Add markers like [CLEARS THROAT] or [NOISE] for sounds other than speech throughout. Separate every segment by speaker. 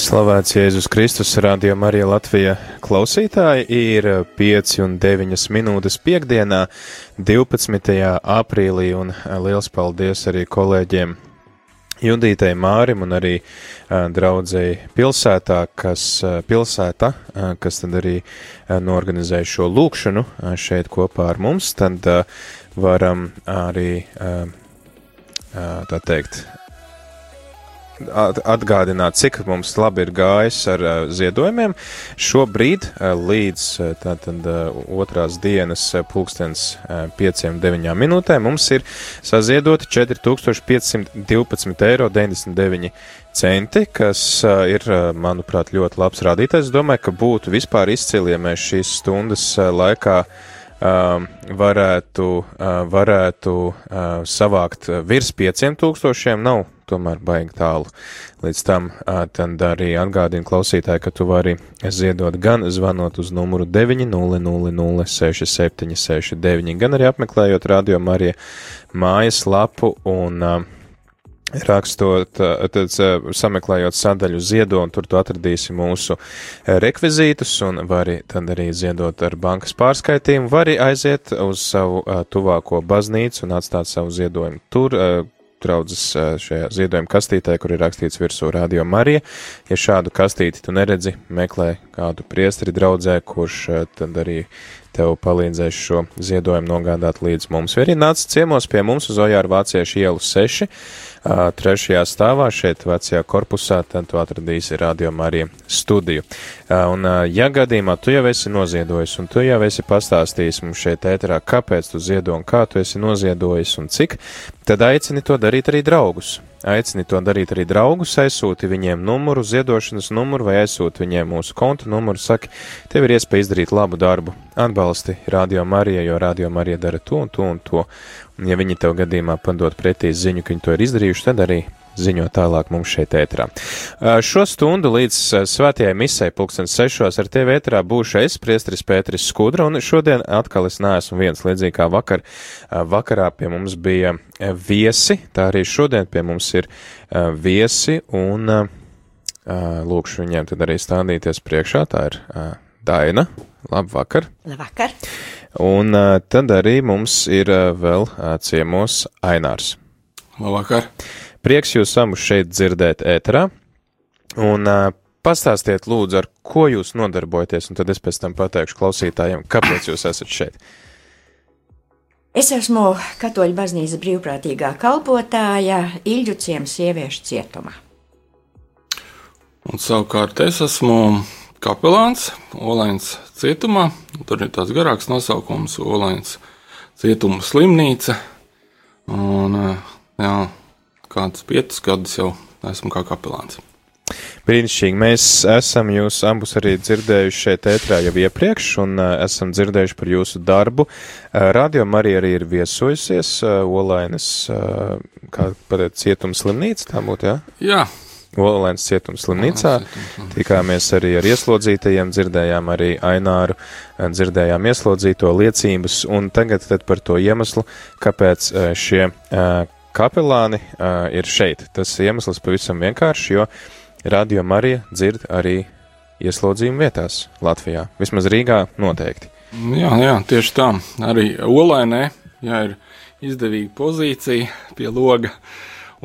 Speaker 1: Slavēts Jēzus Kristus, Radio Marija Latvija klausītāji, ir 5 un 9 minūtes piekdienā, 12. aprīlī, un liels paldies arī kolēģiem Judītei Mārim un arī draudzēji pilsētā, kas, pilsēta, kas tad arī norganizēja šo lūkšanu šeit kopā ar mums, tad varam arī, tā teikt, atgādināt, cik mums labi ir gājis ar uh, ziedojumiem. Šobrīd uh, līdz uh, tātad otrās dienas pulkstens 5-9 minūtēm mums ir saziedoti 4512 eiro 99 centi, kas ir, manuprāt, ļoti labs rādītājs. Es domāju, ka būtu vispār izcili, ja mēs šīs stundas laikā varētu, varētu savākt virs 5000, nav tomēr baigi tālu. Līdz tam tad arī atgādina klausītāji, ka tu vari ziedot gan zvanot uz numuru 900-6769, gan arī apmeklējot radio Marija mājas lapu un uh, rakstot, tad sameklējot sadaļu ziedo, un tur tu atradīsi mūsu rekvizītus, un vari tad arī ziedot ar bankas pārskaitījumu, vari aiziet uz savu tuvāko baznīcu un atstāt savu ziedojumu tur, draudzes šajā ziedojuma kastītē, kur ir rakstīts virsū Radio Marija. Ja šādu kastīti tu neredzi, meklē kādu priesteri draudzē, kurš tad arī tev palīdzēs šo ziedojumu nogādāt līdz mums. Vai arī nāc ciemos pie mums uz Ojāru Vāciešu ielu 6 trešajā stāvā šeit vecajā korpusā, tad tu atradīsi Radio Marija studiju. Un, ja gadījumā tu jau esi noziedojis un tu jau esi pastāstījis mums šeit ēterā, kāpēc tu ziedo un kā tu esi noziedojis un cik, tad aicini to darīt arī draugus. Aicini to darīt arī draugus, aizsūti viņiem numuru, ziedošanas numuru vai aizsūti viņiem mūsu konta numuru, saki, tev ir iespēja izdarīt labu darbu, atbalsti Radio Marija, jo Radio Marija dara to un to un to. Un ja viņi tev gadījumā padod pretī ziņu, ka viņi to ir izdarījuši, tad arī ziņo tālāk mums šeit ētrā. Šo stundu līdz svētajai misai pulkstens sešos ar tevi ētrā būšu es, priestris Pēteris Skudra, un šodien atkal es neesmu viens līdzīgi kā vakar. Vakarā pie mums bija viesi, tā arī šodien pie mums ir viesi, un lūkšu viņiem tad arī stādīties priekšā, tā ir Daina. Labvakar!
Speaker 2: Labvakar!
Speaker 1: Un tad arī mums ir vēl ciemos Ainārs.
Speaker 3: Labvakar!
Speaker 1: Prieks jūs abu šeit dzirdēt ēterā. Un uh, pastāstiet lūdzu, ar ko jūs nodarbojaties, un tad es pēc tam pateikšu klausītājiem, kāpēc jūs esat šeit.
Speaker 2: Es esmu Katoļu baznīcas brīvprātīgā kalpotāja Ilģu ciems sieviešu cietumā.
Speaker 3: Un savukārt es esmu kapelāns Olains cietumā. Tur ir tāds garāks nosaukums - Olains cietuma slimnīca. Un, jā, kādus piecus gadus jau esmu kā kapelāns.
Speaker 1: Brīnišķīgi. Mēs esam jūs abus arī dzirdējuši šeit ētrā jau iepriekš un uh, esam dzirdējuši par jūsu darbu. Uh, Radio Marija arī ir viesojusies uh, Olainas, uh, kā pateikt, cietums slimnīca, tā būtu, jā?
Speaker 3: Jā.
Speaker 1: Olainas cietums slimnīcā. Tikāmies arī ar ieslodzītajiem, dzirdējām arī Aināru, dzirdējām ieslodzīto liecības un tagad tad par to iemeslu, kāpēc šie uh, kapelāni uh, ir šeit. Tas iemesls pavisam vienkārši, jo Radio Marija dzird arī ieslodzījuma vietās Latvijā. Vismaz Rīgā noteikti.
Speaker 3: Jā, jā, tieši tā. Arī Olainē, ja ir izdevīga pozīcija pie loga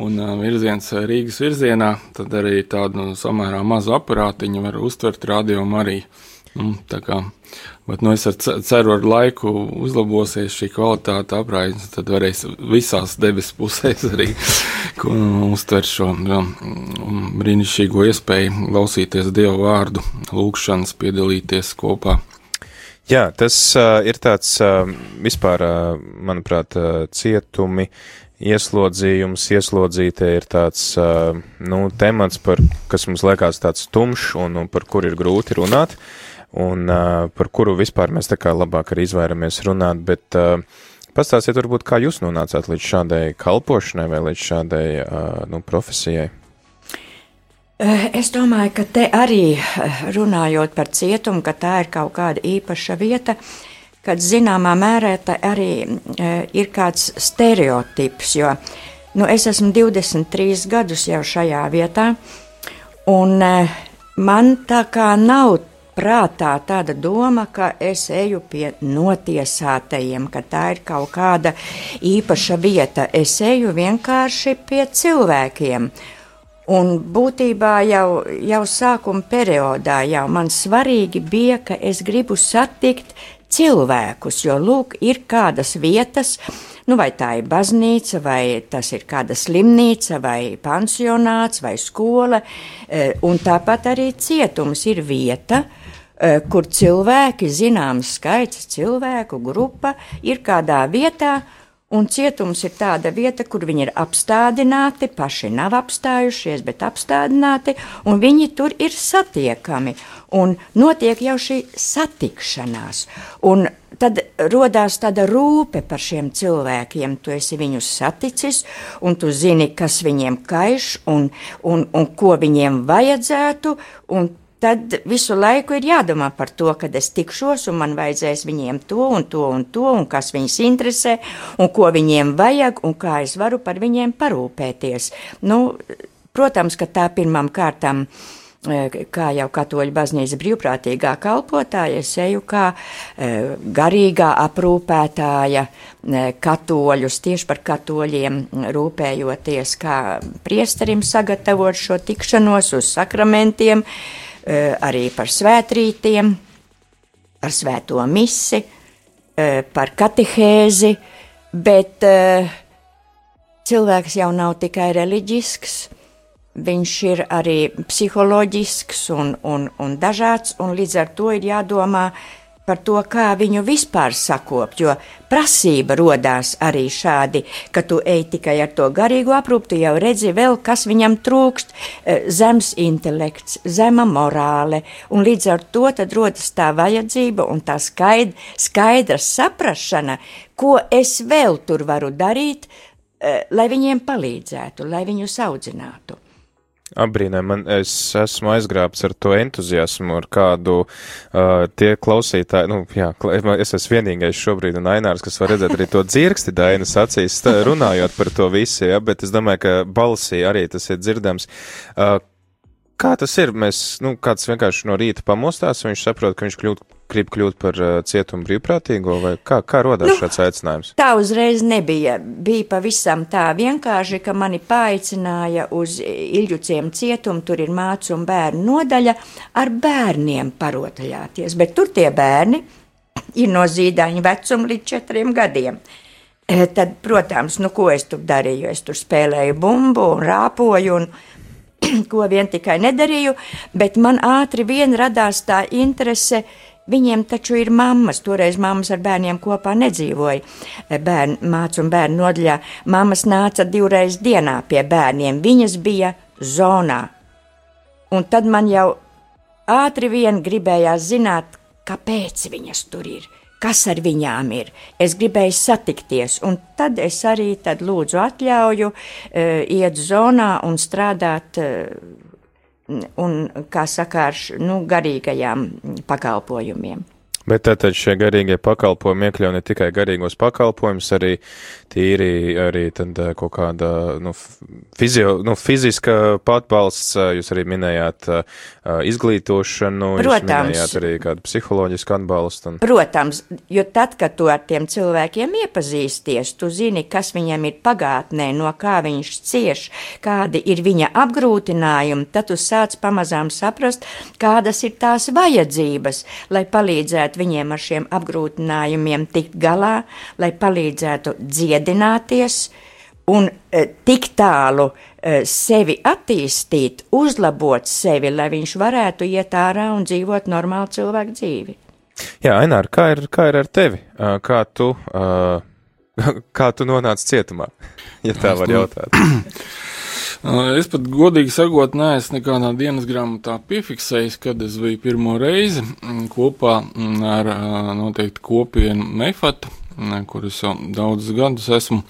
Speaker 3: un virziens Rīgas virzienā, tad arī tādu nu, samērā mazu aparātiņu var uztvert Radio Mariju. Nu, tā kā Bet nu, es ar ceru, ar laiku uzlabosies šī kvalitāte apraides, tad varēs visās debesu pusēs [LAUGHS] arī uztvert šo jā, brīnišķīgo iespēju klausīties Dievu vārdu, lūgšanas, piedalīties kopā.
Speaker 1: Jā, tas uh, ir tāds uh, vispār, uh, manuprāt, uh, cietumi, ieslodzījums, ieslodzītie ir tāds, uh, nu, temats, par, kas mums liekas tāds tumšs un, un par kur ir grūti runāt. Uh, un uh, par kuru vispār mēs tā kā labāk arī izvairamies runāt, bet uh, pastāstiet varbūt, kā jūs nonācāt līdz šādai kalpošanai vai līdz šādai uh, nu, profesijai.
Speaker 2: Es domāju, ka te arī runājot par cietumu, ka tā ir kaut kāda īpaša vieta, kad zināmā mērā tā arī ir kāds stereotips, jo nu, es esmu 23 gadus jau šajā vietā, Un man tā kā nav prātā tāda doma, ka es eju pie notiesātajiem, ka tā ir kaut kāda īpaša vieta. Es eju vienkārši pie cilvēkiem. Un būtībā jau, jau sākuma periodā jau man svarīgi bija, ka es gribu satikt cilvēkus, jo lūk, ir kādas vietas, nu vai tā ir baznīca, vai tas ir kāda slimnīca, vai pansionāts, vai skola, e, un tāpat arī cietums ir vieta, e, kur cilvēki, zināms skaits cilvēku grupa, ir kādā vietā, Un cietums ir tāda vieta, kur viņi ir apstādināti, paši nav apstājušies, bet apstādināti, un viņi tur ir satiekami. Un notiek jau šī satikšanās. Un tad radās tāda rūpe par šiem cilvēkiem. Tu esi viņus saticis, un tu zini, kas viņiem kaiš, un, un, un ko viņiem vajadzētu. Un tad visu laiku ir jādomā par to, kad es tikšos un man vajadzēs viņiem to un to un to, un kas viņus interesē, un ko viņiem vajag, un kā es varu par viņiem parūpēties. Nu, protams, ka tā pirmām kārtām e, kā jau katoļu baznīca brīvprātīgā kalpotāja, es eju kā e, garīgā aprūpētāja e, katoļus, tieši par katoļiem rūpējoties, kā priesterim sagatavot šo tikšanos uz sakramentiem, Eh, arī par svētrītiem, par svēto misi, eh, par katehēzi, bet eh, cilvēks jau nav tikai reliģisks, viņš ir arī psiholoģisks un, un, un dažāds, un līdz ar to ir jādomā, par to, kā viņu vispār sakopt, jo prasība rodās arī šādi, ka tu ej tikai ar to garīgo aprūpu, tu jau redzi vēl, kas viņam trūkst, e, zems intelekts, zema morāle, un līdz ar to tad rodas tā vajadzība un tā skaid, skaidra saprašana, ko es vēl tur varu darīt, e, lai viņiem palīdzētu, lai viņus audzinātu.
Speaker 1: Abrīnē, man es esmu aizgrābts ar to entuziasmu, ar kādu uh, tie klausītāji, nu, jā, es esmu vienīgais šobrīd un Ainārs, kas var redzēt arī to dzirksti Dainas acīs, runājot par to visu, ja, bet es domāju, ka balsī arī tas ir dzirdams. Uh, kā tas ir? Mēs, nu, kāds vienkārši no rīta pamostās, viņš saprot, ka viņš kļūt grib kļūt par uh, cietumu brīvprātīgo, vai kā, kā rodās nu, šāds aicinājums?
Speaker 2: Tā uzreiz nebija. Bija pavisam tā vienkārši, ka mani paaicināja uz Ilģuciem cietumu, tur ir mācu un bērnu nodaļa, ar bērniem parotaļāties, bet tur tie bērni ir no zīdaiņa vecuma līdz četriem gadiem. E, tad, protams, nu, ko es tur darīju? Es tur spēlēju bumbu un rāpoju un [CLEARS THROAT] ko vien tikai nedarīju, bet man ātri vien radās tā interese. Viņiem taču ir mammas, toreiz mammas ar bērniem kopā nedzīvoja. Bērnu mācu un bērnu nodaļā. Mammas nāca divreiz dienā pie bērniem, viņas bija zonā. Un tad man jau ātri vien gribējās zināt, kāpēc viņas tur ir, kas ar viņām ir. Es gribēju satikties, un tad es arī tad lūdzu atļauju uh, iet zonā un strādāt. Uh, un, kā saka, ar nu, garīgajām pakalpojumiem.
Speaker 1: Bet tātad šie garīgie pakalpojumi iekļauj ne tikai garīgos pakalpojumus, arī tīri arī tad eh, kaut kāda, nu, fizio, nu fiziska patbalsts, eh, jūs arī minējāt eh, izglītošanu, Protams. jūs minējāt arī kādu psiholoģisku atbalstu. Un...
Speaker 2: Protams, jo tad, kad tu ar tiem cilvēkiem iepazīsties, tu zini, kas viņam ir pagātnē, no kā viņš cieš, kādi ir viņa apgrūtinājumi, tad tu sāc pamazām saprast, kādas ir tās vajadzības, lai palīdzētu palīdzētu viņiem ar šiem apgrūtinājumiem tikt galā, lai palīdzētu dziedināties un e, tik tālu e, sevi attīstīt, uzlabot sevi, lai viņš varētu iet ārā un dzīvot normālu cilvēku dzīvi.
Speaker 1: Jā, Ainār, kā ir, kā ir ar tevi? Kā tu, [LAUGHS] kā tu nonāci cietumā, ja tā var jautāt? [CLEARS THROAT]
Speaker 3: Es pat godīgi sakot, neesmu nekādā dienas grāmatā piefiksējis, kad es biju pirmo reizi mm, kopā mm, ar noteikti kopienu Mefatu, kurus jau daudzus gadus esmu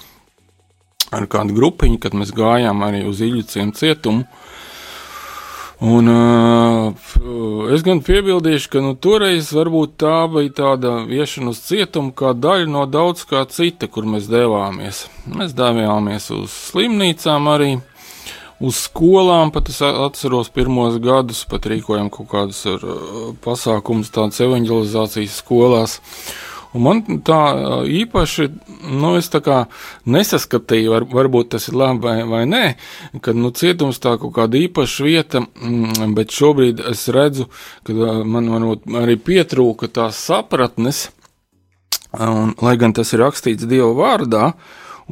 Speaker 3: ar kādu grupiņu, kad mēs gājām arī uz Iļuciem cietumu. Un uh, es gan piebildīšu, ka nu, toreiz varbūt tā bija tāda viešana uz cietumu kā daļa no daudz kā cita, kur mēs devāmies. Mēs devāmies uz slimnīcām arī, uz skolām, pat es atceros pirmos gadus, pat rīkojam kaut kādus pasākumus, tādas evanģelizācijas skolās. Un man tā īpaši, nu, es tā kā nesaskatīju, var, varbūt tas ir labi vai, vai nē, kad, nu, cietums tā kaut kāda īpaša vieta, mm, bet šobrīd es redzu, ka man varbūt arī pietrūka tās sapratnes, un, lai gan tas ir rakstīts Dieva vārdā,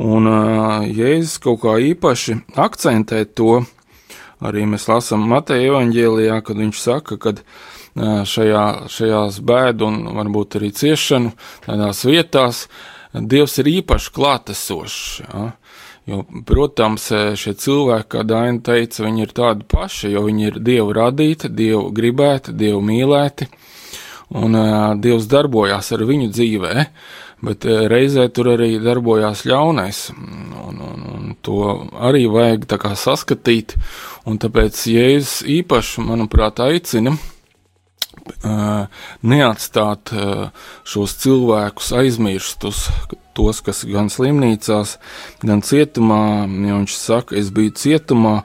Speaker 3: un Jēzus kaut kā īpaši akcentē to, arī mēs lasām Mateja evaņģēlijā, kad viņš saka, kad šajā, šajās bēdu un varbūt arī ciešanu tādās vietās, Dievs ir īpaši klātesošs. Ja? Jo, protams, šie cilvēki, kā Daina teica, viņi ir tādi paši, jo viņi ir Dievu radīti, Dievu gribēti, Dievu mīlēti, un uh, Dievs darbojās ar viņu dzīvē, bet uh, reizē tur arī darbojās ļaunais, un, un, un to arī vajag kā saskatīt, tāpēc Jēzus īpaši, manuprāt, aicina neatstāt šos cilvēkus aizmirstus, tos, kas gan slimnīcās, gan cietumā. Ja viņš saka, es biju cietumā,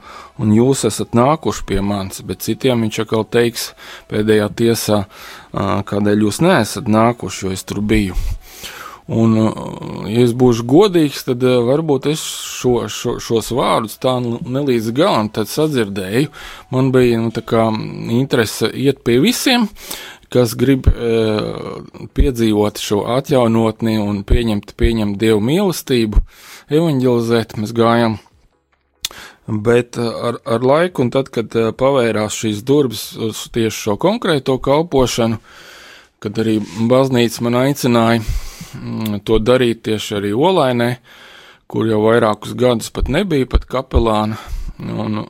Speaker 3: un jūs esat nākuši pie manis, bet citiem viņš atkal teiks pēdējā tiesā, kādēļ jūs neesat nākuši, jo es tur biju. Un, ja es būšu godīgs, tad varbūt es šo, šo, šos vārdus tā ne līdz galam sadzirdēju. Man bija nu, interese iet pie visiem, kas grib e, piedzīvot šo atjaunotni un pieņemt, pieņemt dievu mīlestību, evanģelizēt. Mēs gājām Bet ar, ar laiku, un tad, kad pavērās šīs durvis uz tieši šo konkrēto kalpošanu, kad arī baznīca man aicināja Mm, to darīt tieši arī Olainē, kur jau vairākus gadus pat nebija pat kapelāna. Un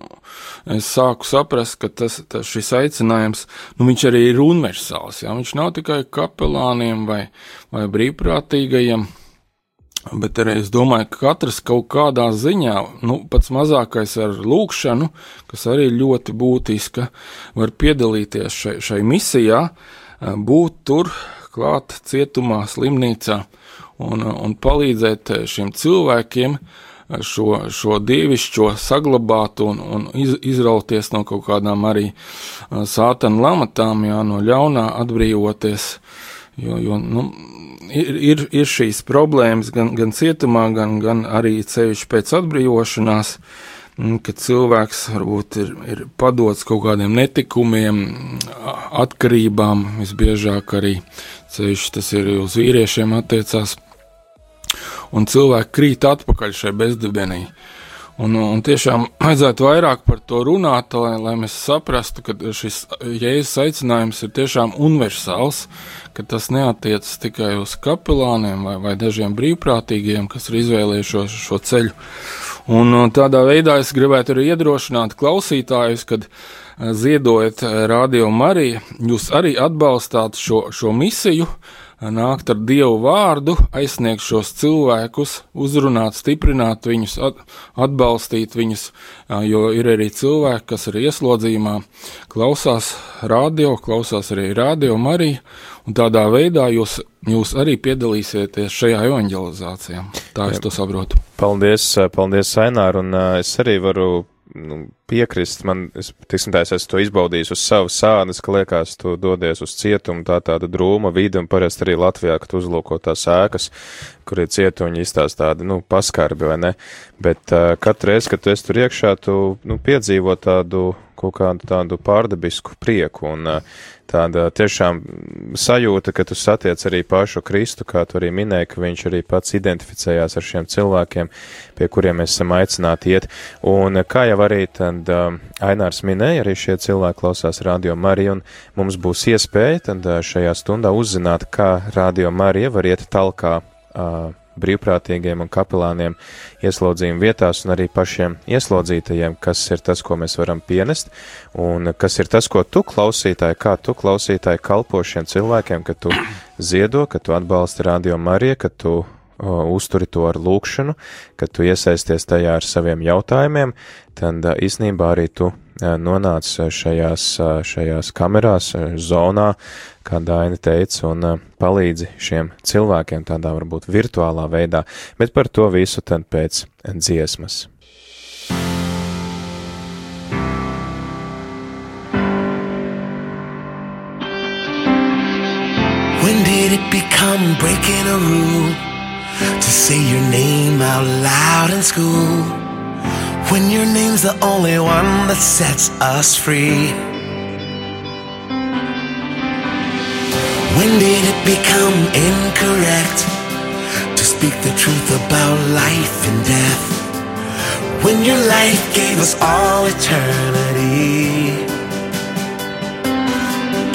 Speaker 3: es sāku saprast, ka tas, tas šis aicinājums, nu, viņš arī ir universāls. Jā? Viņš nav tikai kapelāniem vai, vai brīvprātīgajiem, bet arī es domāju, ka katrs kaut kādā ziņā, nu, pats mazākais ar lūkšanu, kas arī ļoti būtiska, var piedalīties šai, šai misijā, būt tur, klāt cietumā, slimnīcā un, un palīdzēt šiem cilvēkiem šo, šo dievišķo saglabāt un, un iz, izrauties no kaut kādām arī sātana lamatām, jā, no ļaunā atbrīvoties. Jo, jo nu, ir, ir, ir šīs problēmas gan, gan cietumā, gan, gan arī ceļš pēc atbrīvošanās. Uh, ka cilvēks varbūt ir, ir padots kaut kādiem netikumiem, atkarībām, visbiežāk arī ceļš tas ir uz vīriešiem attiecās, un cilvēki krīt atpakaļ šai bezdibenī. Un, un tiešām vajadzētu vairāk par to runāt, lai, lai mēs saprastu, ka šis jēzus aicinājums ir tiešām universāls, ka tas neatiecas tikai uz kapelāniem vai, vai dažiem brīvprātīgiem, kas ir izvēlējušos šo ceļu. Un tādā veidā es gribētu arī iedrošināt klausītājus, kad ziedojat Radio Mariju, jūs arī atbalstāt šo, šo misiju, nākt ar Dievu vārdu, aizsniegt šos cilvēkus, uzrunāt, stiprināt viņus, atbalstīt viņus, jo ir arī cilvēki, kas ir ieslodzījumā, klausās radio, klausās arī Radio Mariju, un tādā veidā jūs, jūs arī piedalīsieties šajā evanģelizācijā. Tā es to saprotu.
Speaker 1: Paldies, paldies, Sainār, un es arī varu nu, piekrist. Man, es, tiksim, tā, es esmu to izbaudījis uz savas sānes, ka liekas, tu dodies uz cietumu, tā tāda drūma vide, un parasti arī Latvijā, kad uzlūko tās ēkas, kur ir cietuņi, izstās tādi, nu, paskarbi, vai ne? Bet uh, katru reizi, kad tu esi tur iekšā, tu, nu, piedzīvo tādu kaut kādu tādu pārdabisku prieku un tāda tiešām sajūta, ka tu satiec arī pašu Kristu, kā tu arī minēji, ka viņš arī pats identificējās ar šiem cilvēkiem, pie kuriem mēs esam aicināti iet. Un kā jau arī tad Ainārs minēja, arī šie cilvēki klausās Radio Mariju, un mums būs iespēja tad šajā stundā uzzināt, kā Radio Marija var iet talkā uh, brīvprātīgiem un kapelāniem ieslodzījuma vietās un arī pašiem ieslodzītajiem, kas ir tas, ko mēs varam pienest, un kas ir tas, ko tu klausītāji, kā tu klausītāji kalpo šiem cilvēkiem, ka tu ziedo, ka tu atbalsti Radio Mariju, ka tu uzturi to ar lūkšanu, kad tu iesaisties tajā ar saviem jautājumiem, tad īsnībā arī tu Eh, nonācis eh, šajās, eh, šajās kamerās, zonā, kā Daina teica, un palīdzi šiem cilvēkiem tādā varbūt virtuālā veidā, bet par to visu tad pēc dziesmas.
Speaker 4: When did it become breaking a rule to say your name out loud in school? When your name's the only one that sets us free. When did it become incorrect to speak the truth about life and death? When your life gave us all eternity.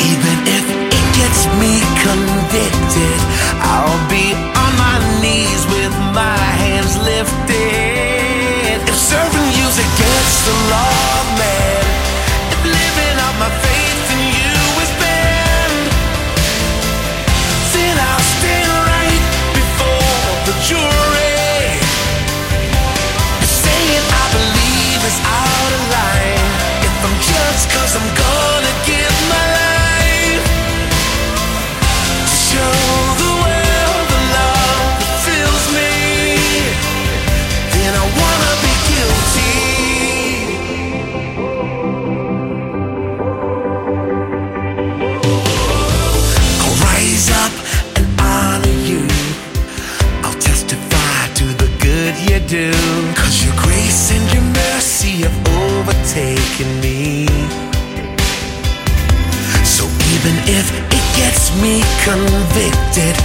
Speaker 4: Even if it gets me convicted, I'll be on my knees with my hands lifted lost me. So even if it gets me convicted,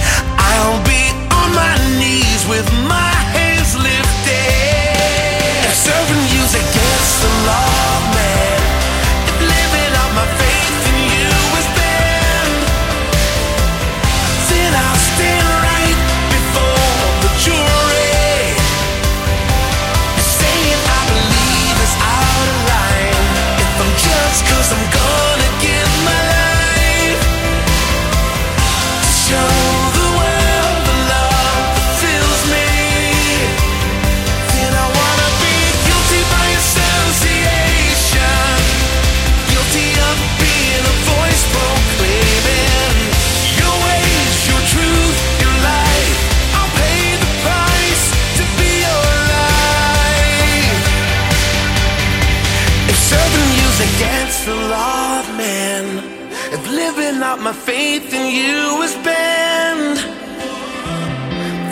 Speaker 4: my faith in you is banned,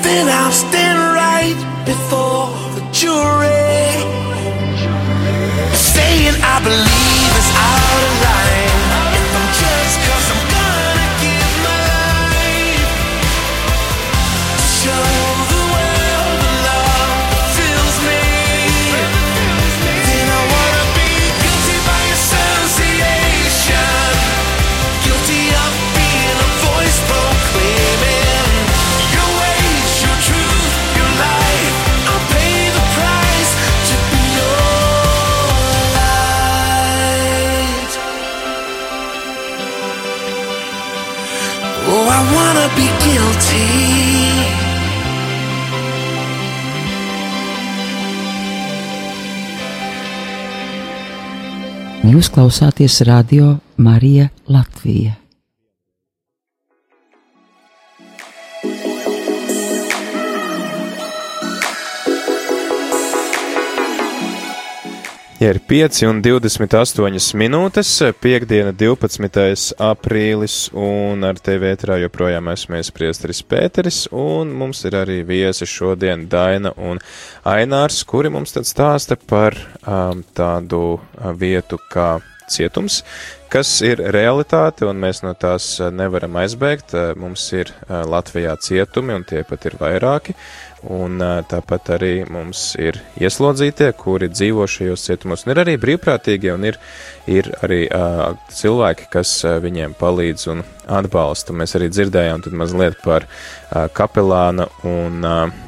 Speaker 4: then I'll stand right before the jury. Saying I believe is out of
Speaker 5: Jūs klausāties radio Marija Latvija.
Speaker 1: Ja ir 5 un 28 minūtes, piekdiena 12. aprīlis, un ar tevi ētrā joprojām esmu priesteris Pēteris, un mums ir arī viesi šodien Daina un Ainārs, kuri mums tad stāsta par um, tādu uh, vietu kā cietums, kas ir realitāte, un mēs no tās uh, nevaram aizbēgt. Uh, Mums ir Latvijā cietumi, un tie pat ir vairāki. Un tāpat arī mums ir ieslodzītie, kuri dzīvo šajos cietumos, un ir arī brīvprātīgie, un ir, ir arī uh, cilvēki, kas uh, viņiem palīdz un atbalsta. Mēs arī dzirdējām mazliet par uh, kapelāna un uh,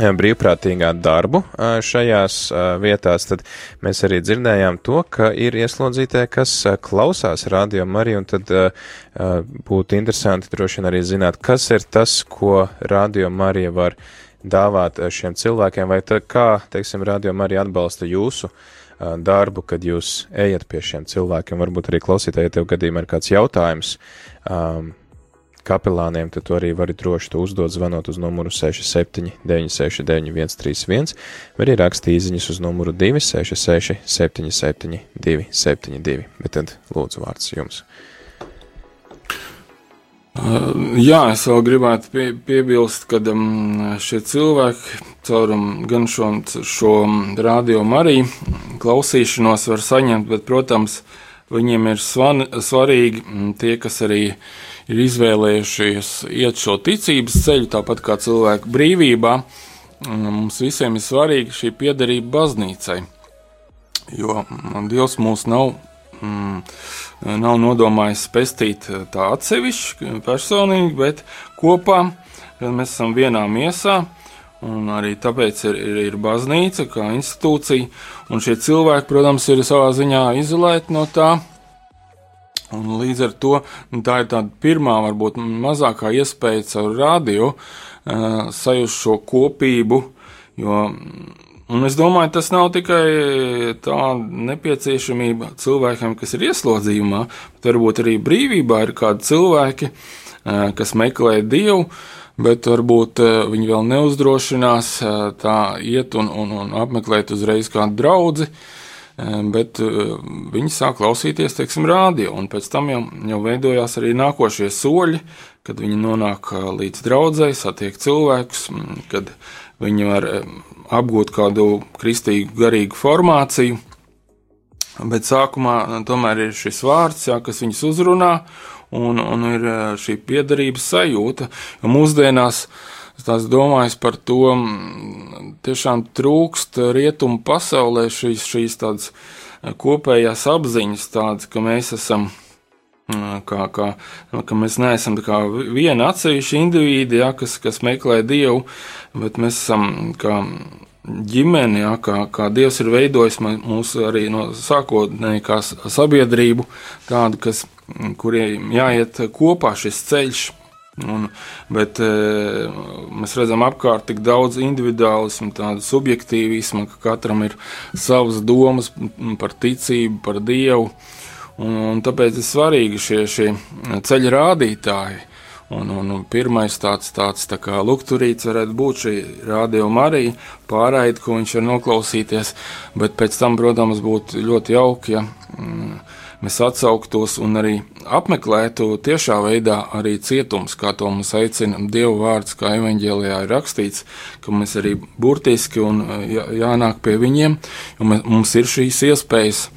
Speaker 1: brīvprātīgā darbu šajās vietās, tad mēs arī dzirdējām to, ka ir ieslodzītie, kas klausās radio Mariju, un tad būtu interesanti droši vien arī zināt, kas ir tas, ko radio Marija var dāvāt ā, šiem cilvēkiem, vai tā kā, teiksim, radio Marija atbalsta jūsu ā, darbu, kad jūs ejat pie šiem cilvēkiem. Varbūt arī klausītāji, ja tev gadījumā ir kāds jautājums, um, kapelāniem, tad tu arī vari droši to uzdot, zvanot uz numuru 67 969 131, vai arī rakstīt īsiņas uz numuru 266 77 272. Bet tad lūdzu vārds jums.
Speaker 3: Jā, es vēl gribētu pie, piebilst, ka um, šie cilvēki caur um, gan šo, šo rādījumu arī klausīšanos var saņemt, bet, protams, viņiem ir svan, svarīgi tie, kas arī ir izvēlējušies iet šo ticības ceļu, tāpat kā cilvēku brīvībā. Mums visiem ir svarīga šī piederība baznīcai, jo Dievs mūs nav mm, nav nodomājis pestīt eh, tā atsevišķi, personīgi, bet kopā, kad mēs esam vienā miesā. Un arī tāpēc ir, ir, ir baznīca kā institūcija, un šie cilvēki, protams, ir savā ziņā izolēti no tā. Un līdz ar to nu, tā ir tāda pirmā, varbūt mazākā iespēja caur radio uh, sajust šo kopību, jo Un es domāju, tas nav tikai tā nepieciešamība cilvēkiem, kas ir ieslodzījumā, bet varbūt arī brīvībā ir kādi cilvēki, kas meklē dievu, bet varbūt viņi vēl neuzdrošinās tā iet un, un, un apmeklēt uzreiz kādu draugu. Bet viņi sāk klausīties, teiksim, rādio, un pēc tam jau, jau veidojās arī nākošie soļi, kad viņi nonāk līdz draudzēji, satiek cilvēkus, kad viņi var apgūt kādu kristīgu garīgu formāciju. Bet sākumā nu, tomēr ir šis vārds, jā, kas viņus uzrunā, un, un ir šī piederības sajūta. Mūsdienās es domāju par to, tiešām trūkst rietumu pasaulē šīs, šīs tādas kopējās apziņas, tādas, ka mēs esam kā, kā, ka mēs neesam viena atsevišķa indivīda, ja, kas, kas meklē dievu, bet mēs esam kā ģimene, ja, kā, kā dievs ir veidojis mūsu arī no sākotnēji kā sabiedrību, tādu, kas, kuriem jāiet kopā šis ceļš. Un, bet e, mēs redzam apkārt tik daudz individuālismu, tādu subjektīvismu, ka katram ir savas domas par ticību, par dievu. Un, un tāpēc ir svarīgi šie, šie ceļa rādītāji. Un, un pirmais tāds, tāds tā kā lukturīts varētu būt šī rādījuma arī pārraide, ko viņš var noklausīties, bet pēc tam, protams, būtu ļoti jauki, ja mm, mēs atsauktos un arī apmeklētu tiešā veidā arī cietums, kā to mums aicina Dieva vārds, kā evaņģēlijā ir rakstīts, ka mēs arī burtiski un jā, jānāk pie viņiem, jo mums ir šīs iespējas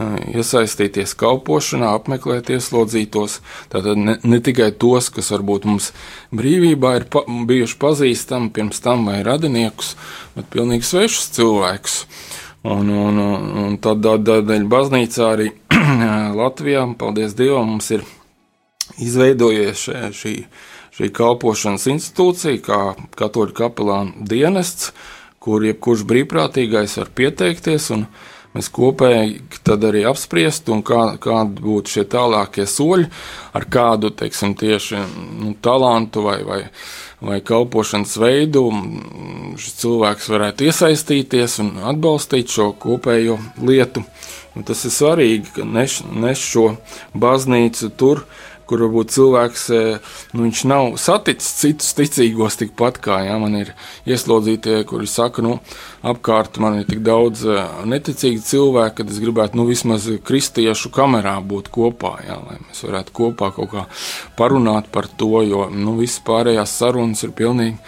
Speaker 3: iesaistīties kalpošanā, apmeklēt ieslodzītos. Tātad ne, ne tikai tos, kas varbūt mums brīvībā ir pa, bijuši pazīstami pirms tam vai radiniekus, bet pilnīgi svešus cilvēkus. Un, un, un, un tādēļ baznīcā arī [CLEARS THROAT] Latvijā, paldies Dievam, mums ir izveidojies šī, šī, šī kalpošanas institūcija, kā katoļu kapelāna dienests, kur jebkurš brīvprātīgais var pieteikties un mēs tad arī apspriest, un kā, kādi būtu šie tālākie soļi, ar kādu, teiksim, tieši nu, talantu vai, vai, vai kalpošanas veidu šis cilvēks varētu iesaistīties un atbalstīt šo kopējo lietu. Un tas ir svarīgi, ka neš, neš šo baznīcu tur, kur varbūt cilvēks e, nu, nav saticis citus ticīgos tikpat kā ja, man ir ieslodzītie, kuri saka, nu, apkārt man ir tik daudz e, neticīgu cilvēku, ka es gribētu nu, vismaz kristiešu kamerā būt kopā, ja, lai mēs varētu kopā kaut kā parunāt par to, jo nu, visas pārējās sarunas ir pilnīgi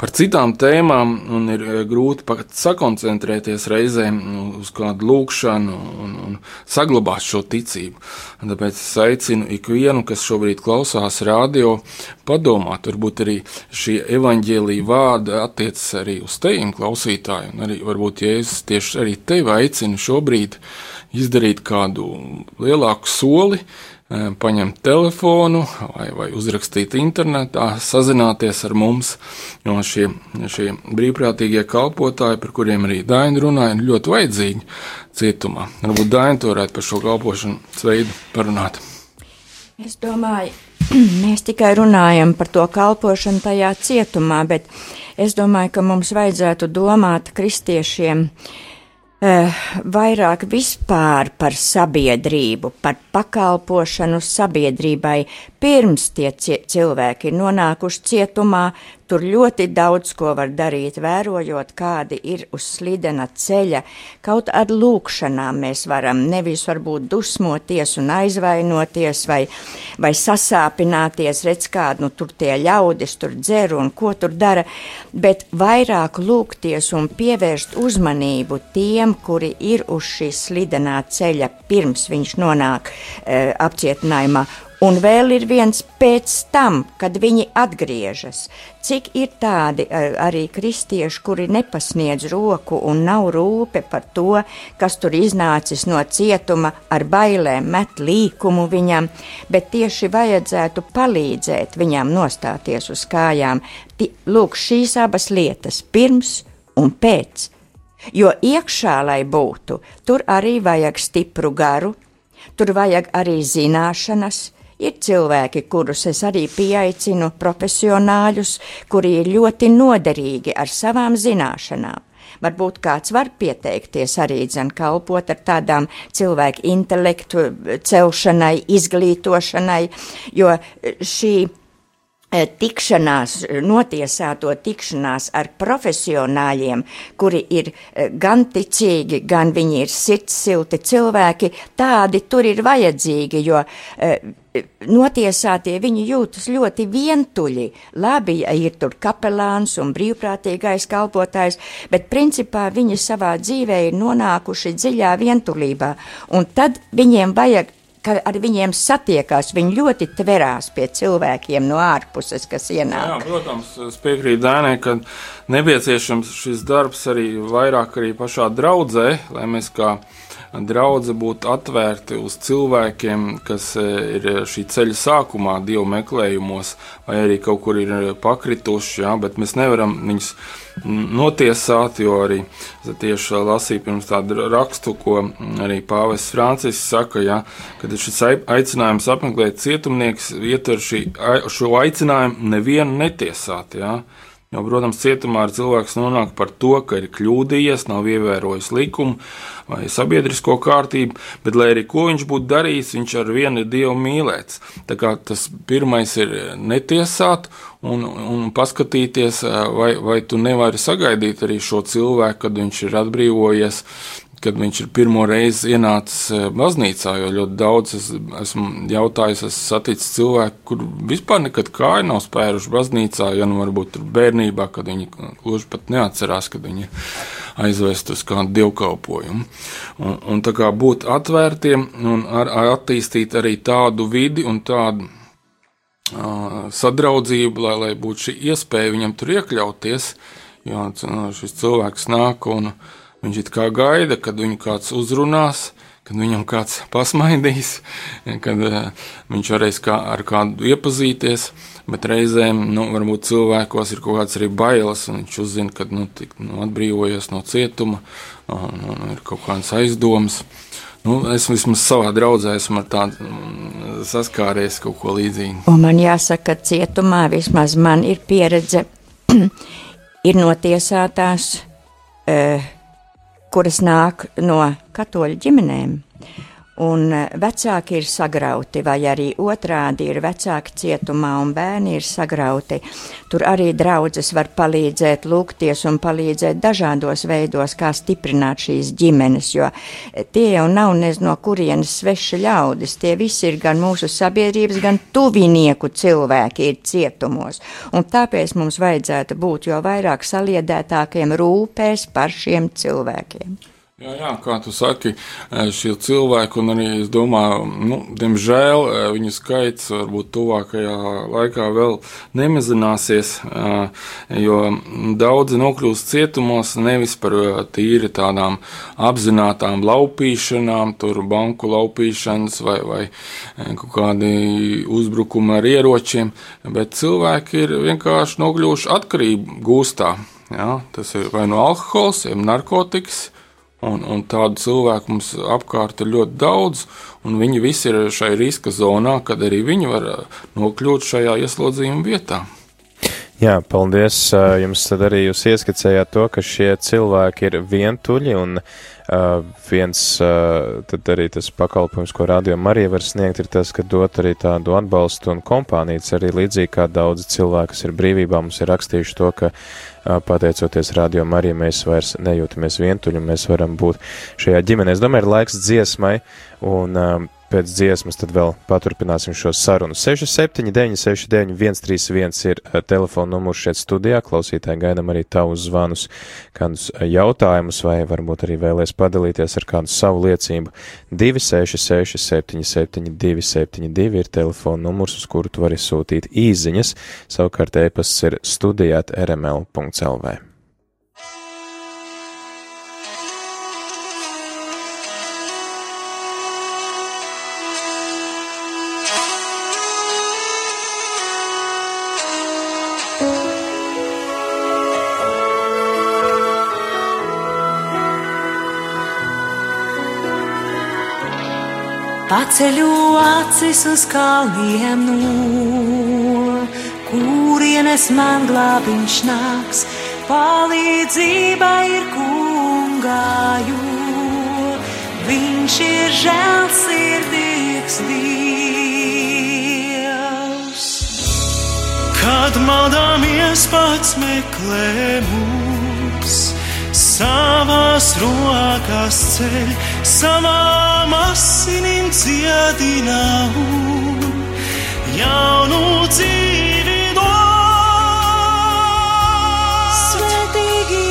Speaker 3: par citām tēmām, un ir eh, grūti pat sakoncentrēties reizēm nu, uz kādu lūkšanu un, un saglabāt šo ticību. Tāpēc es aicinu ikvienu, kas šobrīd klausās radio, padomāt, varbūt arī šī evaņģēlīja vārda attiecas arī uz teviem klausītājiem, un arī varbūt Jēzus tieši arī tevi aicina šobrīd izdarīt kādu lielāku soli, paņemt telefonu vai, vai uzrakstīt internetā, sazināties ar mums. Jo šie, šie brīvprātīgie kalpotāji, par kuriem arī Daina runāja, ir ļoti vajadzīgi cietumā. Varbūt Daina to varētu par šo kalpošanas veidu parunāt.
Speaker 2: Es domāju, [CLEARS THROAT] mēs tikai runājam par to kalpošanu tajā cietumā, bet es domāju, ka mums vajadzētu domāt kristiešiem Eh, vairāk vispār par sabiedrību, par pakalpošanu sabiedrībai. Pirms tie cilvēki ir nonākuši cietumā, Tur ļoti daudz ko var darīt, vērojot, kādi ir uz slidena ceļa. Kaut ar lūkšanām mēs varam nevis varbūt dusmoties un aizvainoties vai, vai sasāpināties, redz kādu, nu tur tie ļaudis tur dzer un ko tur dara, bet vairāk lūgties un pievērst uzmanību tiem, kuri ir uz šīs slidenā ceļa pirms viņš nonāk e, apcietinājumā Un vēl ir viens pēc tam, kad viņi atgriežas. Cik ir tādi arī kristieši, kuri nepasniedz roku un nav rūpe par to, kas tur iznācis no cietuma ar bailēm, met līkumu viņam, bet tieši vajadzētu palīdzēt viņam nostāties uz kājām. Lūk, šīs abas lietas - pirms un pēc. Jo iekšā, lai būtu, tur arī vajag stipru garu, tur vajag arī zināšanas, Ir cilvēki, kurus es arī pieaicinu, profesionāļus, kuri ir ļoti noderīgi ar savām zināšanām. Varbūt kāds var pieteikties arī dzen kalpot ar tādām cilvēku intelektu celšanai, izglītošanai, jo šī tikšanās, notiesāto tikšanās ar profesionāļiem, kuri ir eh, gan ticīgi, gan viņi ir sirdssilti cilvēki, tādi tur ir vajadzīgi, jo eh, notiesātie viņi jūtas ļoti vientuļi. Labi, ja ir tur kapelāns un brīvprātīgais kalpotājs, bet principā viņi savā dzīvē ir nonākuši dziļā vientulībā, un tad viņiem vajag ka ar viņiem satiekās. Viņi ļoti tverās pie cilvēkiem no ārpuses, kas ienāk.
Speaker 3: Jā, protams, es piekrītu Dēnai, ka nepieciešams šis darbs arī vairāk arī pašā draudzē, lai mēs kā draudze būtu atvērti uz cilvēkiem, kas e, ir šī ceļa sākumā, dievu meklējumos, vai arī kaut kur ir pakrituši, jā, bet mēs nevaram viņus notiesāt, jo arī tieši lasīju pirms tādu rakstu, ko arī Pāvests Francisks saka, ja, kad šis aicinājums apmeklēt cietumnieks ietver šī, šo aicinājumu nevienu netiesāt. Ja. Jo, protams, cietumā cilvēks nonāk par to, ka ir kļūdījies, nav ievērojis likumu vai sabiedrisko kārtību, bet, lai arī ko viņš būtu darījis, viņš ar vienu ir Dievu mīlēts. Tā kā tas pirmais ir netiesāt un, un paskatīties, vai, vai tu nevari sagaidīt arī šo cilvēku, kad viņš ir atbrīvojies kad viņš ir pirmo reizi ienācis eh, baznīcā, jo ļoti daudz es, esmu jautājis, esmu saticis cilvēku, kur vispār nekad kāju nav spēruši baznīcā, ja nu varbūt tur bērnībā, kad viņi gluži pat neatcerās, kad viņi aizvest uz kādu dievkalpojumu. Un, un tā kā būt atvērtiem un ar, attīstīt arī tādu vidi un tādu uh, sadraudzību, lai, lai būtu šī iespēja viņam tur iekļauties, jo šis cilvēks nāk un uh, Viņš it kā gaida, kad viņu kāds uzrunās, kad viņam kāds pasmaidīs, kad uh, viņš varēs kā, ar kādu iepazīties. Bet reizēm nu, varbūt cilvēkos ir kaut kāds arī bailes, un viņš uzzina, ka nu, tik, nu, atbrīvojies no cietuma, un, un ir kaut kāds aizdoms. Nu, es vismaz savā draudzē esmu tādu mm, saskāries kaut ko līdzīgu.
Speaker 2: Un man jāsaka, ka cietumā vismaz man ir pieredze, [CLEARS THROAT] ir notiesātās. Uh, kuras nāk no katoļu ģimenēm. Un eh, vecāki ir sagrauti, vai arī otrādi ir vecāki cietumā un bērni ir sagrauti. Tur arī draudzes var palīdzēt, lūgties un palīdzēt dažādos veidos, kā stiprināt šīs ģimenes, jo eh, tie jau nav nez no kurienes sveši ļaudis. Tie visi ir gan mūsu sabiedrības, gan tuvinieku cilvēki ir cietumos. Un tāpēc mums vajadzētu būt jo vairāk saliedētākiem rūpēs par šiem cilvēkiem.
Speaker 3: Jā, jā, kā tu saki, šie cilvēki, un arī es domāju, nu, diemžēl viņu skaits varbūt tuvākajā laikā vēl nemazināsies, jo daudzi nokļūst cietumos nevis par tīri tādām apzinātām laupīšanām, tur banku laupīšanas vai, vai kaut kādi uzbrukumi ar ieročiem, bet cilvēki ir vienkārši nokļuvuši atkarību gūstā. Jā, tas ir vai no alkohols, vai narkotikas Un, un tādu cilvēku mums apkārt ir ļoti daudz, un viņi visi ir šai riska zonā, kad arī viņi var uh, nokļūt šajā ieslodzījuma vietā.
Speaker 1: Jā, paldies. Jums tad arī jūs ieskicējāt to, ka šie cilvēki ir vientuļi un uh, viens, uh, tad arī tas pakalpojums, ko Radio Marija var sniegt, ir tas, ka dot arī tādu atbalstu un kompānijas arī līdzīgi kā daudzi cilvēki, kas ir brīvībā, mums ir rakstījuši to, ka uh, pateicoties Radio Marija mēs vairs nejūtamies vientuļi un mēs varam būt šajā ģimenē. Es domāju, ir laiks dziesmai un uh, pēc dziesmas tad vēl paturpināsim šo sarunu. 679, 691, 131 ir eh, telefona numurs šeit studijā. Klausītāji gaidām arī tavus zvanus, kādus eh, jautājumus, vai varbūt arī vēlēs padalīties ar kādu savu liecību. 266, 77, 272 ir telefona numurs, uz kuru tu vari sūtīt īziņas. Savukārt e-pasts ir studijāt rml.lv.
Speaker 6: Paceļu acis uz kalniem no, kurienes man glābiņš nāks. Palīdzība ir kungāju, viņš ir žēlsirdīgs Dievs.
Speaker 7: Kad maldāmies pats meklē mūs, savās rokās ceļ, savām asinīm dziedina un jaunu dzīvi dod.
Speaker 6: Svetīgi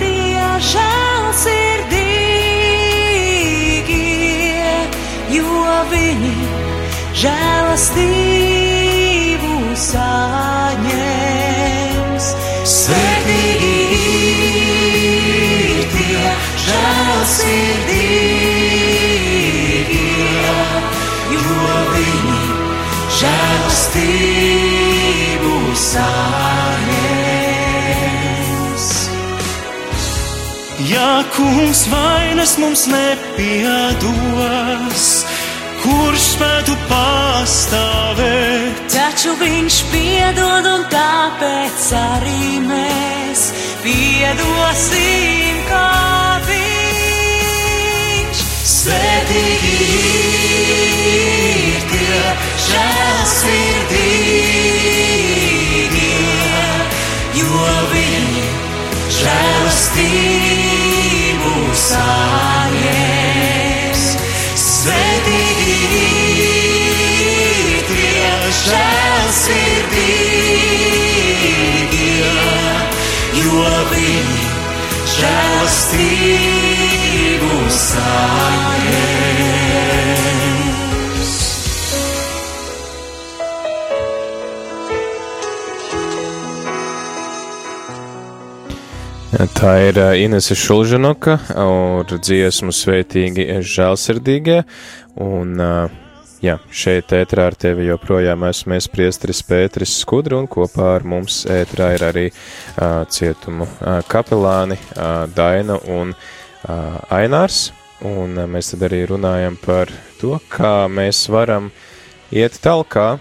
Speaker 6: tie žēlsirdīgie, jo viņi žēlastību saņems.
Speaker 7: Ja kungs vainas mums nepiedos, kurš spētu pastāvēt?
Speaker 6: Taču viņš piedod, un tāpēc arī mēs piedosim, kā viņš. Svetīgi ir tie žēlsirdīgie, jo viņi žēlastību saņems. Svetīgi tie žēlsirdīgie, jo viņi žēlastību saņems.
Speaker 1: Tā ir uh, Inese Šulžanoka ar dziesmu sveitīgi žēlsirdīgie, un uh, jā, šeit ētrā ar tevi joprojām esmu es priestris Pēteris Skudru, un kopā ar mums ētrā ir arī uh, cietumu kapelāni Daina un Ainārs, un mēs tad arī runājam par to, kā mēs varam iet talkā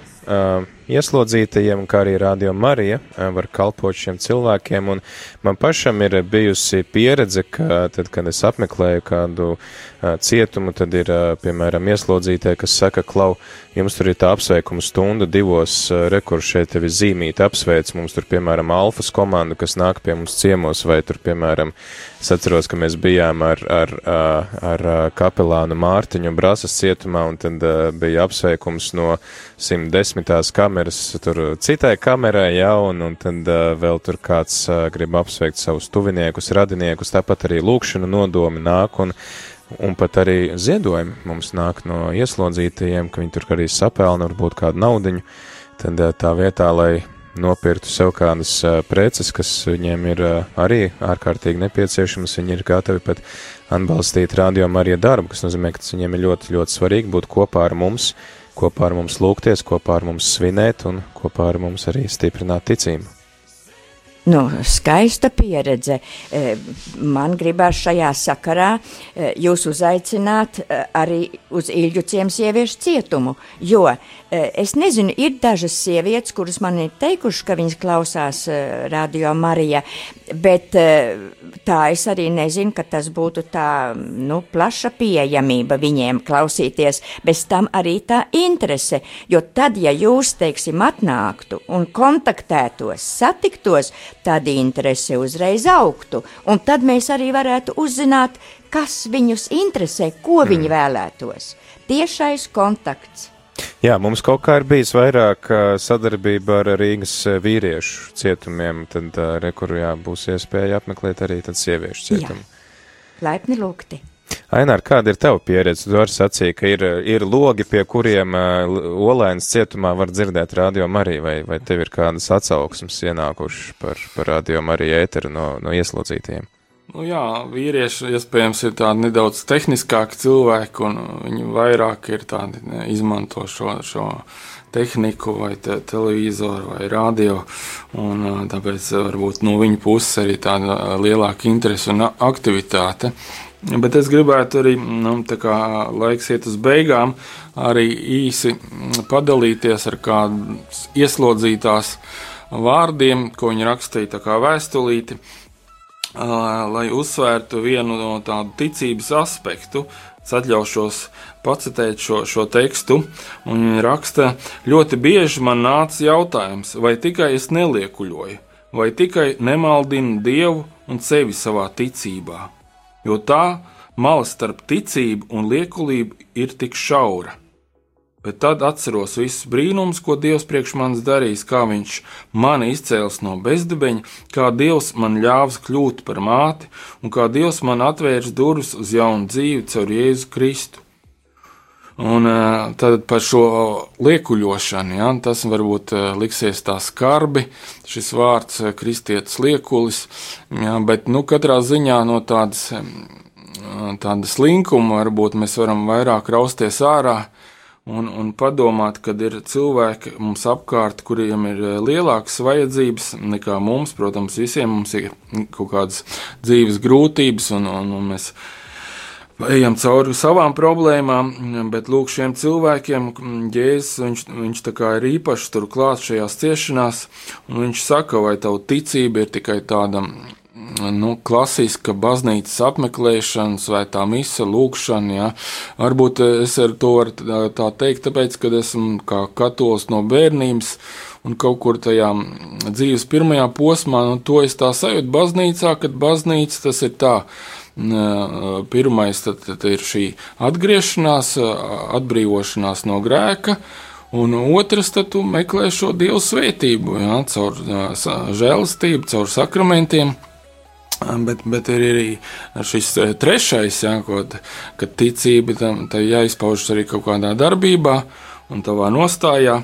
Speaker 1: ieslodzītajiem, kā arī Radio Marija var kalpot šiem cilvēkiem, un man pašam ir bijusi pieredze, ka tad, kad es apmeklēju kādu cietumu, tad ir, piemēram, ieslodzītie, kas saka, klau, jums tur ir tā apsveikuma stunda divos rekurs šeit tevi zīmīt apsveic, mums tur, piemēram, alfas komanda, kas nāk pie mums ciemos, vai tur, piemēram, es atceros, ka mēs bijām ar, ar, ar, ar kapelānu Mārtiņu Brasas cietumā, un tad bija apsveikums no 110. kameras tur citai kamerai, jā, un, un tad uh, vēl tur kāds uh, grib apsveikt savus tuviniekus, radiniekus, tāpat arī lūkšana nodomi nāk, un, un pat arī ziedojumi mums nāk no ieslodzītajiem, ka viņi tur arī sapelna varbūt kādu naudiņu, tad uh, tā vietā, lai nopirktu sev kādas uh, preces, kas viņiem ir uh, arī ārkārtīgi nepieciešamas, viņi ir gatavi pat atbalstīt rādījumu arī darbu, kas nozīmē, ka tas viņiem ir ļoti, ļoti svarīgi būt kopā ar mums, kopā ar mums lūgties, kopā ar mums svinēt un kopā ar mums arī stiprināt ticību.
Speaker 2: Nu, skaista pieredze. E, Man gribās šajā sakarā e, jūs uzaicināt e, arī uz Ilģu ciems sieviešu cietumu, jo es nezinu, ir dažas sievietes, kuras man ir teikušas, ka viņas klausās Radio Marija, bet tā es arī nezinu, ka tas būtu tā, nu, plaša pieejamība viņiem klausīties, bez tam arī tā interese, jo tad, ja jūs, teiksim, atnāktu un kontaktētos, satiktos, tad interese uzreiz augtu, un tad mēs arī varētu uzzināt, kas viņus interesē, ko viņi
Speaker 1: Mm.
Speaker 2: vēlētos. Tiešais kontakts.
Speaker 1: Jā, mums kaut kā ir bijis vairāk sadarbība ar Rīgas vīriešu cietumiem, tad re, kur jā, būs iespēja apmeklēt arī sieviešu cietumu.
Speaker 2: Laipni lūgti.
Speaker 1: Ainār, kāda ir tava pieredze? Tu arī sacīji, ka ir, ir logi, pie kuriem uh, Olēnas cietumā var dzirdēt radio Mariju, vai, vai tev ir kādas atsauksmes ienākušas par, par radio Mariju ēteru no, no ieslodzītajiem?
Speaker 3: Nu, jā, vīrieši iespējams ir tādi nedaudz tehniskāki cilvēki, un viņi vairāk ir tādi ne, izmanto šo, šo tehniku, vai te, televizoru, vai radio. Un, tāpēc varbūt no viņa puses arī tāda lielāka interese un aktivitāte. Bet es gribētu arī, nu, tā kā laiks iet uz beigām, arī īsi mm, padalīties ar kādu ieslodzītās vārdiem, ko viņi rakstīja vēstulīti lai uzsvērtu vienu no tādu ticības aspektu. Es atļaušos pacitēt šo, šo tekstu, un viņa raksta, ļoti bieži man nāca jautājums, vai tikai es neliekuļoju, vai tikai nemaldinu Dievu un sevi savā ticībā, jo tā mala starp ticību un liekulību ir tik šaura. Bet tad atceros visus brīnumus, ko Dievs priekš manis darījis, kā Viņš mani izcēlis no bezdibeņa, kā Dievs man ļāvis kļūt par māti, un kā Dievs man atvērs durvis uz jaunu dzīvi caur Jēzu Kristu. Un ā, tad par šo liekuļošanu, ja, tas varbūt ā, liksies tā skarbi, šis vārds ā, kristietis liekulis, ja, bet nu, katrā ziņā no tādas, tādas linkuma varbūt mēs varam vairāk rausties ārā un, un padomāt, kad ir cilvēki mums apkārt, kuriem ir lielākas vajadzības nekā mums. Protams, visiem mums ir kaut kādas dzīves grūtības, un, un, un mēs ejam cauri savām problēmām, bet lūk, šiem cilvēkiem Jēzus, viņš, viņš tā ir īpaši tur klāt šajās ciešanās, un viņš saka, vai tavu ticība ir tikai tāda. Nu, klasiska baznīcas apmeklēšana, svētā mise, lūkšana. Ja. Varbūt es ar to varu tā, tā teikt, tāpēc, ka esmu kā katolis no bērnības un kaut kur tajā dzīves pirmajā posmā, nu, to es tā sajūtu baznīcā, kad baznīca tas ir tā. Pirmais tad, tad ir šī atgriešanās, atbrīvošanās no grēka, un otrs, tad tu meklē šo dievu svētību, jā, caur žēlastību, caur sakramentiem. Bet, bet ir arī šis trešais, jā, ko, kad ticība tam jāizpaužas arī kaut kādā darbībā un tavā nostājā.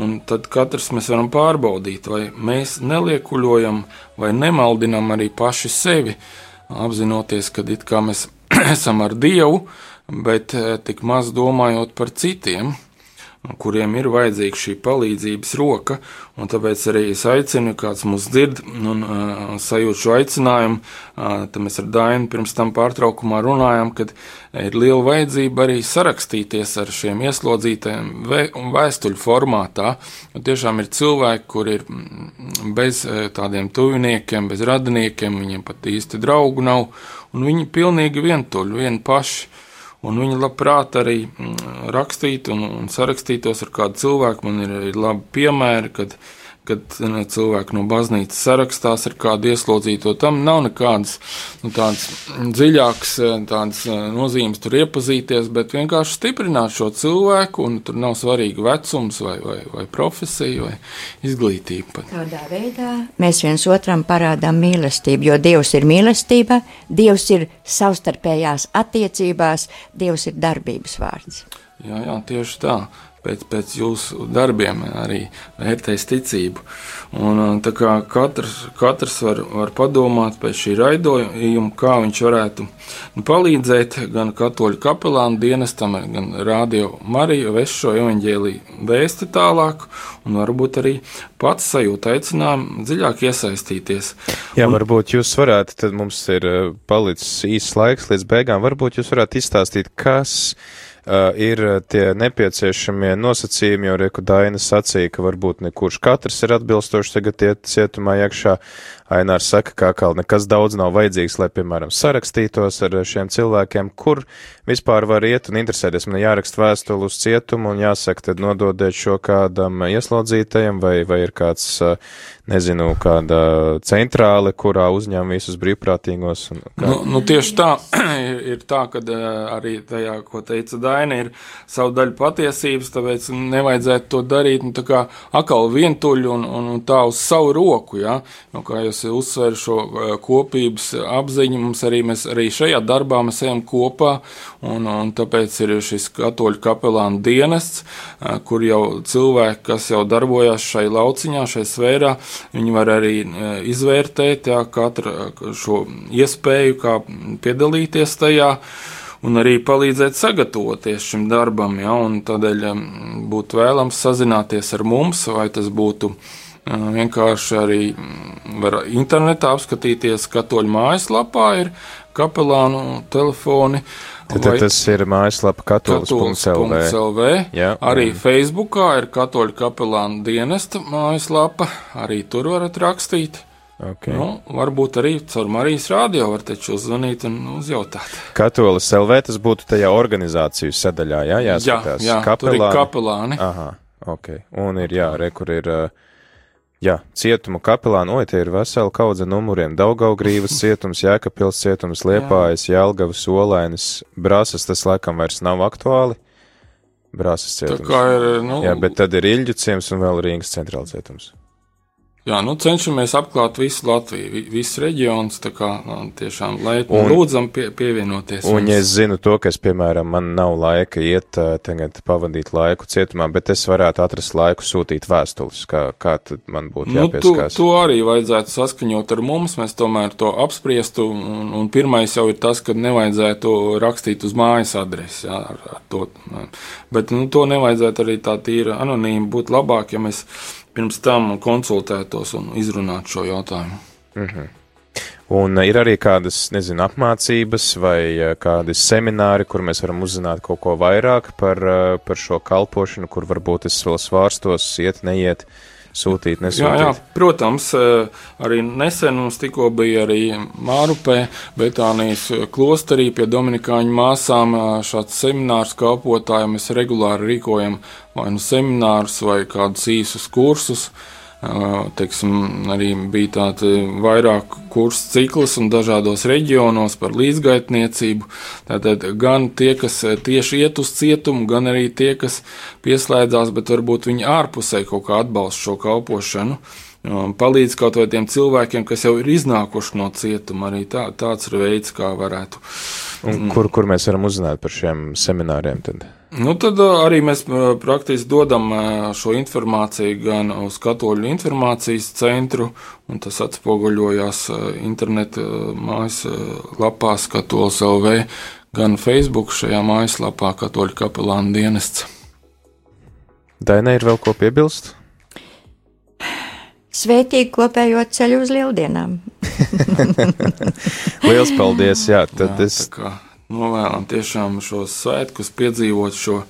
Speaker 3: Un tad katrs mēs varam pārbaudīt, vai mēs neliekuļojam vai nemaldinam arī paši sevi, apzinoties, ka it kā mēs [CLEARS THROAT] esam ar Dievu, bet tik maz domājot par citiem, kuriem ir vajadzīga šī palīdzības roka. Tāpēc arī es aicinu, kāds mūs dzird un uh, sajūt šo aicinājumu. Uh, tad mēs ar Dainu pirms tam pārtraukumā runājām, ka ir liela vajadzība arī sarakstīties ar šiem ieslodzītajiem vē, vēstuļu formātā. Un tiešām ir cilvēki, kur ir bez tādiem tuviniekiem, bez radiniekiem, viņiem pat īsti draugu nav, un viņi pilnīgi vientuļi, vien paši. Un viņi labprāt arī rakstītu un, un sarakstītos ar kādu cilvēku. Man ir labi piemēri, kad, kad cilvēki no baznīcas sarakstās ar kādu ieslodzīto. Tam nav nekādas nu, tādas dziļākas tādas nozīmes tur iepazīties, bet vienkārši stiprināt šo cilvēku. Tur nav svarīgi vecums vai, vai, vai profesija vai izglītība.
Speaker 2: Tādā veidā mēs viens otram parādām mīlestību, jo Dievs ir mīlestība, Dievs ir savstarpējās attiecībās, Dievs ir darbības vārds.
Speaker 3: Jā, jā, tieši tā. Pēc, pēc jūsu darbiem arī vērtēs ticību. Un, tā kā katrs, katrs var, var padomāt pēc šī raidījuma, kā viņš varētu nu, palīdzēt gan katoļu kapelānu dienestam, gan rādio Mariju vest šo evaņģēliju vēsti tālāk, un varbūt arī pats sajūt aicinājumu dziļāk iesaistīties.
Speaker 1: Jā,
Speaker 3: un,
Speaker 1: varbūt jūs varētu, tad mums ir uh, palicis īsts laiks līdz beigām, varbūt jūs varētu izstāstīt, kas uh, ir tie nepieciešamie nosacījumi, jo Reku Daina sacīja, ka varbūt ne kurš katrs ir atbilstoši tagad iet cietumā iekšā. Ainārs saka, ka atkal nekas daudz nav vajadzīgs, lai, piemēram, sarakstītos ar šiem cilvēkiem, kur vispār var iet un interesēties. Man jāraksta vēstuli uz cietumu un jāsaka, tad nododiet šo kādam ieslodzītajam vai, vai ir kāds, nezinu, kāda centrāle, kurā uzņem visus brīvprātīgos. Un, kā...
Speaker 3: nu, nu, tieši tā ir, [CLEARS THROAT] ir tā, ka arī tajā, ko teica Daina, ir savu daļu patiesības, tāpēc nevajadzētu to darīt, nu, tā kā akal vientuļi un, un, un tā uz savu roku, ja? nu, kā jūs uzsver šo kopības apziņu. Mums arī, mēs, arī šajā darbā mēs ejam kopā, un, un tāpēc ir šis katoļu kapelāna dienests, kur jau cilvēki, kas jau darbojās šai lauciņā, šai sfērā, viņi var arī izvērtēt jā, katru šo iespēju, kā piedalīties tajā un arī palīdzēt sagatavoties šim darbam. Ja, tādēļ būtu vēlams sazināties ar mums, vai tas būtu vienkārši arī var internetā apskatīties. Katoļu mājaslapā ir kapelānu telefoni.
Speaker 1: Tad, tad tas ir mājaslapa katolis.lv.
Speaker 3: Arī un... Facebookā ir katoļu kapelānu dienesta mājaslapa, arī tur varat rakstīt.
Speaker 1: Okay.
Speaker 3: Nu, varbūt arī caur Marijas rādio var taču uzzvanīt un uzjautāt.
Speaker 1: Katolis LV tas būtu tajā organizāciju sadaļā, jā, jāskatās.
Speaker 3: Jā, jā kapelāni. tur ir kapelāni.
Speaker 1: Aha, ok. Un ir, jā, re, kur ir, jā, cietuma kapelāni, oi, tie ir vesela kaudze numuriem. Daugaugrīvas [LAUGHS] cietums, Jēkapils cietums, Liepājas, Jelgavas, Olainas, Brāsas, tas laikam vairs nav aktuāli. Brāsas cietums.
Speaker 3: Tā kā ir, nu.
Speaker 1: Jā, bet tad ir Iļģu ciems un vēl Rīgas centrāla cietums.
Speaker 3: Jā, nu cenšamies apklāt visu Latviju, visus reģionus, tā kā nu, tiešām laipni un, lūdzam pie, pievienoties.
Speaker 1: Un, ja es zinu to, ka es, piemēram, man nav laika iet tagad pavadīt laiku cietumā, bet es varētu atrast laiku sūtīt vēstules, kā, kā tad man būtu
Speaker 3: nu,
Speaker 1: jāpieskās.
Speaker 3: To, to arī vajadzētu saskaņot ar mums, mēs tomēr to apspriestu, un, un pirmais jau ir tas, ka nevajadzētu rakstīt uz mājas adresi, jā, ar, ar to, bet, nu, to nevajadzētu arī tā tīra anonīmi, būtu labāk, ja mēs pirms tam konsultētos un izrunātu šo jautājumu.
Speaker 1: Mm -hmm. Un ir arī kādas, nezinu, apmācības vai eh, kādi semināri, kur mēs varam uzzināt kaut ko vairāk par, eh, par šo kalpošanu, kur varbūt es vēl svārstos, iet, neiet. Uh, sūtīt, nesūtīt.
Speaker 3: Jā, jā, protams, eh, arī nesen mums tikko bija arī Mārupē, Betānijas klosterī pie Dominikāņu māsām eh, šāds seminārs kalpotājiem. Mēs regulāri rīkojam vai nu seminārus vai kādus īsus kursus. Teiksim, arī bija tāda vairāk kursu cikls un dažādos reģionos par līdzgaitniecību. Tātad gan tie, kas tieši iet uz cietumu, gan arī tie, kas pieslēdzās, bet varbūt viņi ārpusē kaut kā atbalsta šo kalpošanu. Palīdz kaut vai tiem cilvēkiem, kas jau ir iznākuši no cietuma. Arī tā, tāds ir veids, kā varētu.
Speaker 1: Un kur, kur mēs varam uzzināt par šiem semināriem? Tad?
Speaker 3: Nu, tad arī mēs praktiski dodam šo informāciju gan uz Katoļu informācijas centru, un tas atspoguļojās interneta mājaslapā Katoļs LV, gan Facebook šajā mājaslapā Katoļu kapelāna dienests.
Speaker 1: Dainai ir vēl ko piebilst?
Speaker 2: Svētīgi kopējo ceļu uz lieldienām. [LAUGHS]
Speaker 1: Liels paldies! Jā, tad jā, es.
Speaker 3: Kā novēlam tiešām šos svētkus, piedzīvot šo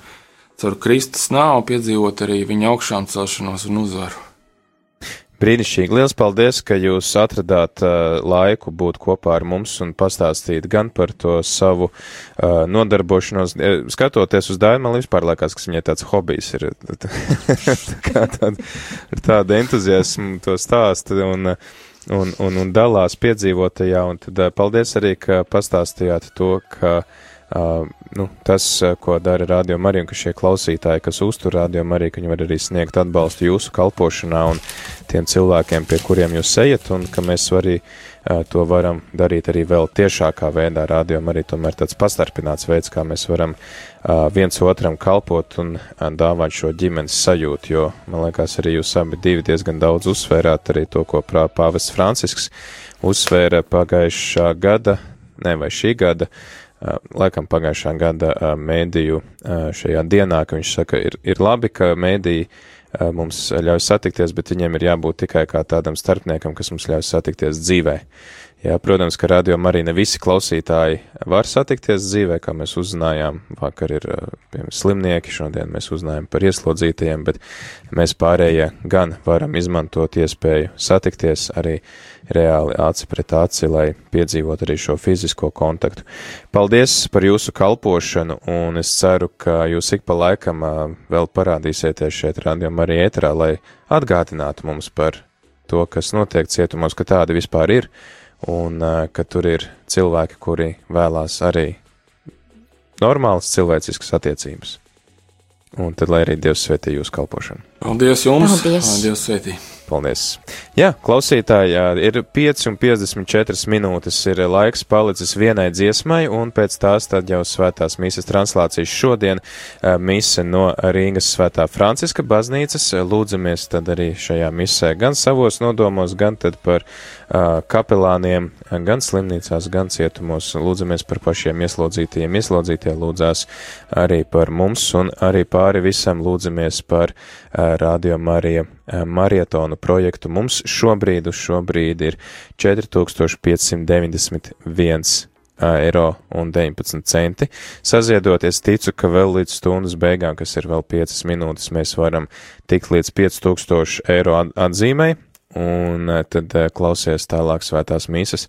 Speaker 3: caur Kristus nāvu, piedzīvot arī viņa augšām celšanos un uzvaru.
Speaker 1: Brīnišķīgi. Liels paldies, ka jūs atradāt uh, laiku būt kopā ar mums un pastāstīt gan par to savu uh, nodarbošanos. Skatoties uz Dāju, man vispār liekas, ka viņai tāds hobijs ir. [LAUGHS] kā tāda, ar tādu entuziasmu to stāst un, un, un, un dalās piedzīvotajā. Un tad uh, paldies arī, ka pastāstījāt to, ka uh, nu, tas, uh, ko dara Radio Marija, un ka šie klausītāji, kas uztur Radio Mariju, ka viņi var arī sniegt atbalstu jūsu kalpošanā un tiem cilvēkiem, pie kuriem jūs ejat, un ka mēs arī uh, to varam darīt arī vēl tiešākā veidā. Radio Marija tomēr tāds pastarpināts veids, kā mēs varam viens otram kalpot un dāvāt šo ģimenes sajūtu, jo, man liekas, arī jūs abi divi diezgan daudz uzsvērāt arī to, ko pāvests Francisks uzsvēra pagājušā gada, ne vai šī gada, laikam pagājušā gada mēdīju šajā dienā, ka viņš saka, ir, ir labi, ka mēdīji mums ļauj satikties, bet viņiem ir jābūt tikai kā tādam starpniekam, kas mums ļauj satikties dzīvē. Jā, protams, ka rādījumā arī ne visi klausītāji var satikties dzīvē, kā mēs uzzinājām. Vakar ir piemēram slimnieki, šodien mēs uzzinājām par ieslodzītajiem, bet mēs pārējie gan varam izmantot iespēju satikties arī reāli aci pret aci, lai piedzīvot arī šo fizisko kontaktu. Paldies par jūsu kalpošanu, un es ceru, ka jūs ik pa laikam vēl parādīsieties šeit rādījumā arī ēterā, lai atgādinātu mums par to, kas notiek cietumos, ka tādi vispār ir un ka tur ir cilvēki, kuri vēlās arī normālas cilvēciskas attiecības. Un tad, lai arī Dievs svētī jūsu kalpošanu.
Speaker 3: Paldies jums!
Speaker 2: Paldies!
Speaker 3: Dievs svētī!
Speaker 1: Paldies! Jā, klausītāji, ir 5,54 minūtes, ir laiks palicis vienai dziesmai, un pēc tās tad jau svētās mīsas translācijas šodien mise no Rīgas svētā Franciska baznīcas. Lūdzamies tad arī šajā misē gan savos nodomos, gan tad par uh, kapelāniem, gan slimnīcās, gan cietumos. Lūdzamies par pašiem ieslodzītajiem. Ieslodzītie lūdzās arī par mums, un arī pāri visam lūdzamies par uh, Radio Marija marietonu projektu. Mums šobrīd uz šo brīdi ir 4591 eiro un 19 centi. Saziedoties ticu, ka vēl līdz stundas beigām, kas ir vēl 5 minūtes, mēs varam tikt līdz 5000 eiro atzīmei, un tad klausies tālāk svētās mīsas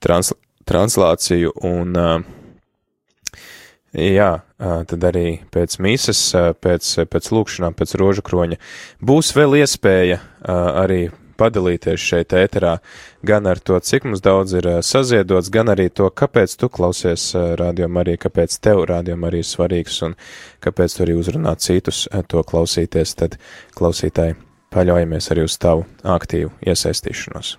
Speaker 1: trans translāciju un Jā, tad arī pēc mīsas, pēc, pēc lūkšanām, pēc rožu kroņa būs vēl iespēja arī padalīties šeit ēterā gan ar to, cik mums daudz ir saziedots, gan arī to, kāpēc tu klausies rādījumā arī, kāpēc tev rādījumā arī svarīgs un kāpēc tu arī uzrunā citus to klausīties, tad klausītāji paļaujamies arī uz tavu aktīvu iesaistīšanos.